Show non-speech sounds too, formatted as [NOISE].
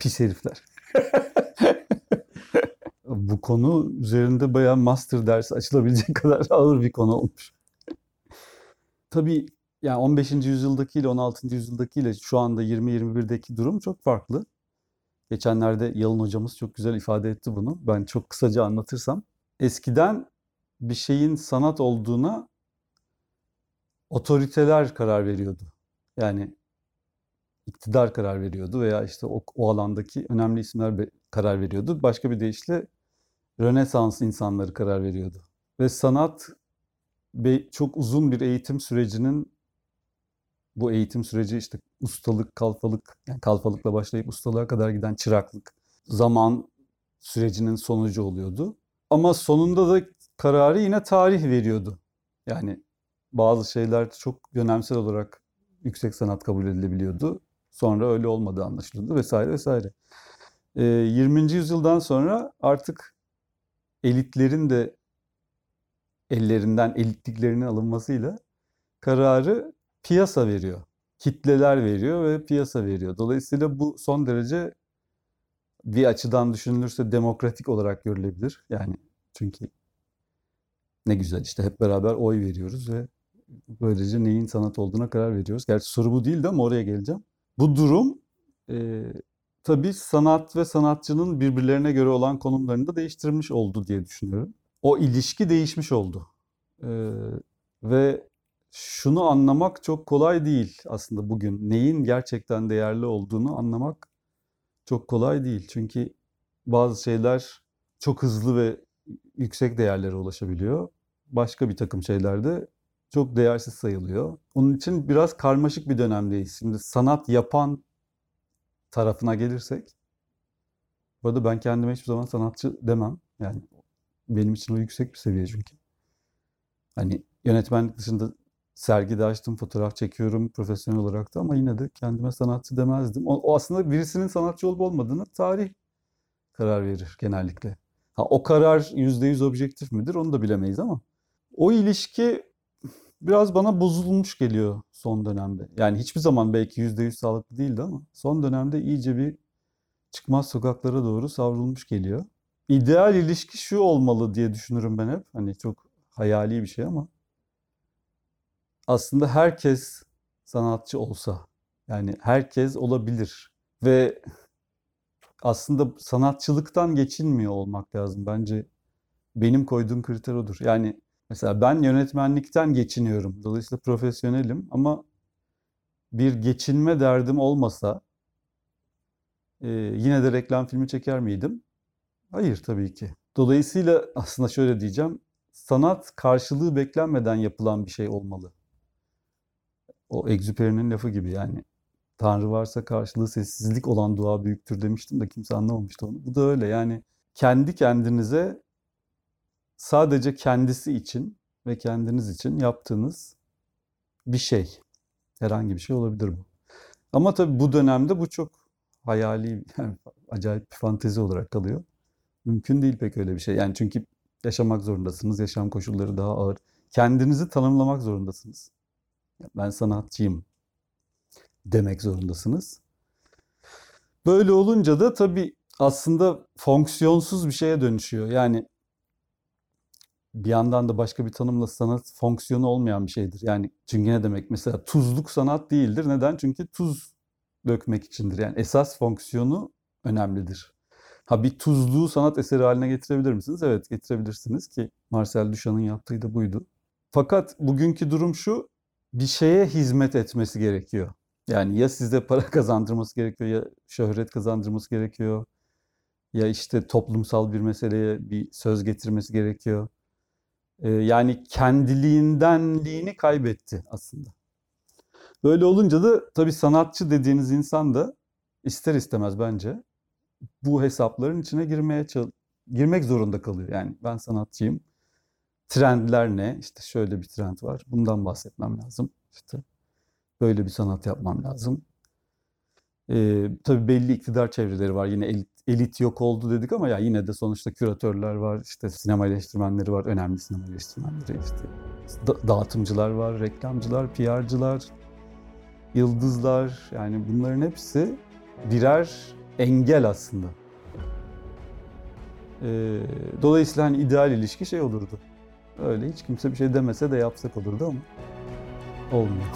Pis herifler. [LAUGHS] Bu konu üzerinde bayağı master dersi açılabilecek [LAUGHS] kadar ağır bir konu olmuş. Tabii yani 15. yüzyıldaki ile 16. yüzyıldaki ile şu anda 20-21'deki durum çok farklı. Geçenlerde Yalın hocamız çok güzel ifade etti bunu. Ben çok kısaca anlatırsam. Eskiden bir şeyin sanat olduğuna otoriteler karar veriyordu. Yani iktidar karar veriyordu veya işte o, o alandaki önemli isimler karar veriyordu. Başka bir deyişle Rönesans insanları karar veriyordu. Ve sanat çok uzun bir eğitim sürecinin bu eğitim süreci işte ustalık, kalfalık, yani kalfalıkla başlayıp ustalığa kadar giden çıraklık, zaman sürecinin sonucu oluyordu. Ama sonunda da kararı yine tarih veriyordu. Yani bazı şeyler çok dönemsel olarak yüksek sanat kabul edilebiliyordu. Sonra öyle olmadığı anlaşıldı vesaire vesaire. E, 20. yüzyıldan sonra artık elitlerin de ellerinden elitliklerinin alınmasıyla kararı piyasa veriyor. Kitleler veriyor ve piyasa veriyor. Dolayısıyla bu son derece bir açıdan düşünülürse demokratik olarak görülebilir. Yani çünkü ne güzel işte hep beraber oy veriyoruz ve böylece neyin sanat olduğuna karar veriyoruz. Gerçi soru bu değildi ama oraya geleceğim. Bu durum e, tabii sanat ve sanatçının birbirlerine göre olan konumlarını da değiştirmiş oldu diye düşünüyorum. O ilişki değişmiş oldu. E, ve şunu anlamak çok kolay değil aslında bugün. Neyin gerçekten değerli olduğunu anlamak çok kolay değil. Çünkü bazı şeyler çok hızlı ve yüksek değerlere ulaşabiliyor. Başka bir takım şeyler de çok değersiz sayılıyor. Onun için biraz karmaşık bir dönemdeyiz. Şimdi sanat yapan tarafına gelirsek, bu arada ben kendime hiçbir zaman sanatçı demem. Yani benim için o yüksek bir seviye çünkü. Hani yönetmenlik dışında sergide açtım, fotoğraf çekiyorum profesyonel olarak da ama yine de kendime sanatçı demezdim. O, o aslında birisinin sanatçı olup olmadığını tarih karar verir genellikle. Ha, o karar %100 objektif midir onu da bilemeyiz ama o ilişki biraz bana bozulmuş geliyor son dönemde. Yani hiçbir zaman belki %100 sağlıklı değildi ama son dönemde iyice bir çıkmaz sokaklara doğru savrulmuş geliyor. İdeal ilişki şu olmalı diye düşünürüm ben hep. Hani çok hayali bir şey ama aslında herkes sanatçı olsa yani herkes olabilir ve aslında sanatçılıktan geçinmiyor olmak lazım bence. Benim koyduğum kriter odur. Yani mesela ben yönetmenlikten geçiniyorum. Dolayısıyla profesyonelim ama bir geçinme derdim olmasa e, yine de reklam filmi çeker miydim? Hayır tabii ki. Dolayısıyla aslında şöyle diyeceğim. Sanat karşılığı beklenmeden yapılan bir şey olmalı. O Exupéry'nin lafı gibi yani. Tanrı varsa karşılığı sessizlik olan dua büyüktür demiştim de kimse anlamamıştı onu. Bu da öyle yani kendi kendinize sadece kendisi için ve kendiniz için yaptığınız bir şey. Herhangi bir şey olabilir bu. Ama tabii bu dönemde bu çok hayali, [LAUGHS] yani acayip bir fantezi olarak kalıyor. Mümkün değil pek öyle bir şey. Yani çünkü yaşamak zorundasınız. Yaşam koşulları daha ağır. Kendinizi tanımlamak zorundasınız. Ben sanatçıyım demek zorundasınız. Böyle olunca da tabii aslında fonksiyonsuz bir şeye dönüşüyor. Yani bir yandan da başka bir tanımla sanat fonksiyonu olmayan bir şeydir. Yani çünkü ne demek? Mesela tuzluk sanat değildir. Neden? Çünkü tuz dökmek içindir. Yani esas fonksiyonu önemlidir. Ha bir tuzluğu sanat eseri haline getirebilir misiniz? Evet getirebilirsiniz ki Marcel Duchamp'ın yaptığı da buydu. Fakat bugünkü durum şu, bir şeye hizmet etmesi gerekiyor. Yani ya size para [LAUGHS] kazandırması gerekiyor ya şöhret kazandırması gerekiyor. Ya işte toplumsal bir meseleye bir söz getirmesi gerekiyor. Ee, yani kendiliğindenliğini kaybetti aslında. Böyle olunca da tabii sanatçı dediğiniz insan da ister istemez bence bu hesapların içine girmeye girmek zorunda kalıyor. Yani ben sanatçıyım. Trendler ne? İşte şöyle bir trend var. Bundan bahsetmem lazım. İşte böyle bir sanat yapmam lazım. Ee, tabii belli iktidar çevreleri var. Yine elit, elit yok oldu dedik ama ya yine de sonuçta küratörler var, işte sinema eleştirmenleri var, önemli sinema eleştirmenleri, işte da- dağıtımcılar var, reklamcılar, PR'cılar, yıldızlar. Yani bunların hepsi birer engel aslında. Ee, dolayısıyla hani ideal ilişki şey olurdu. Öyle hiç kimse bir şey demese de yapsak olurdu ama olmuyor.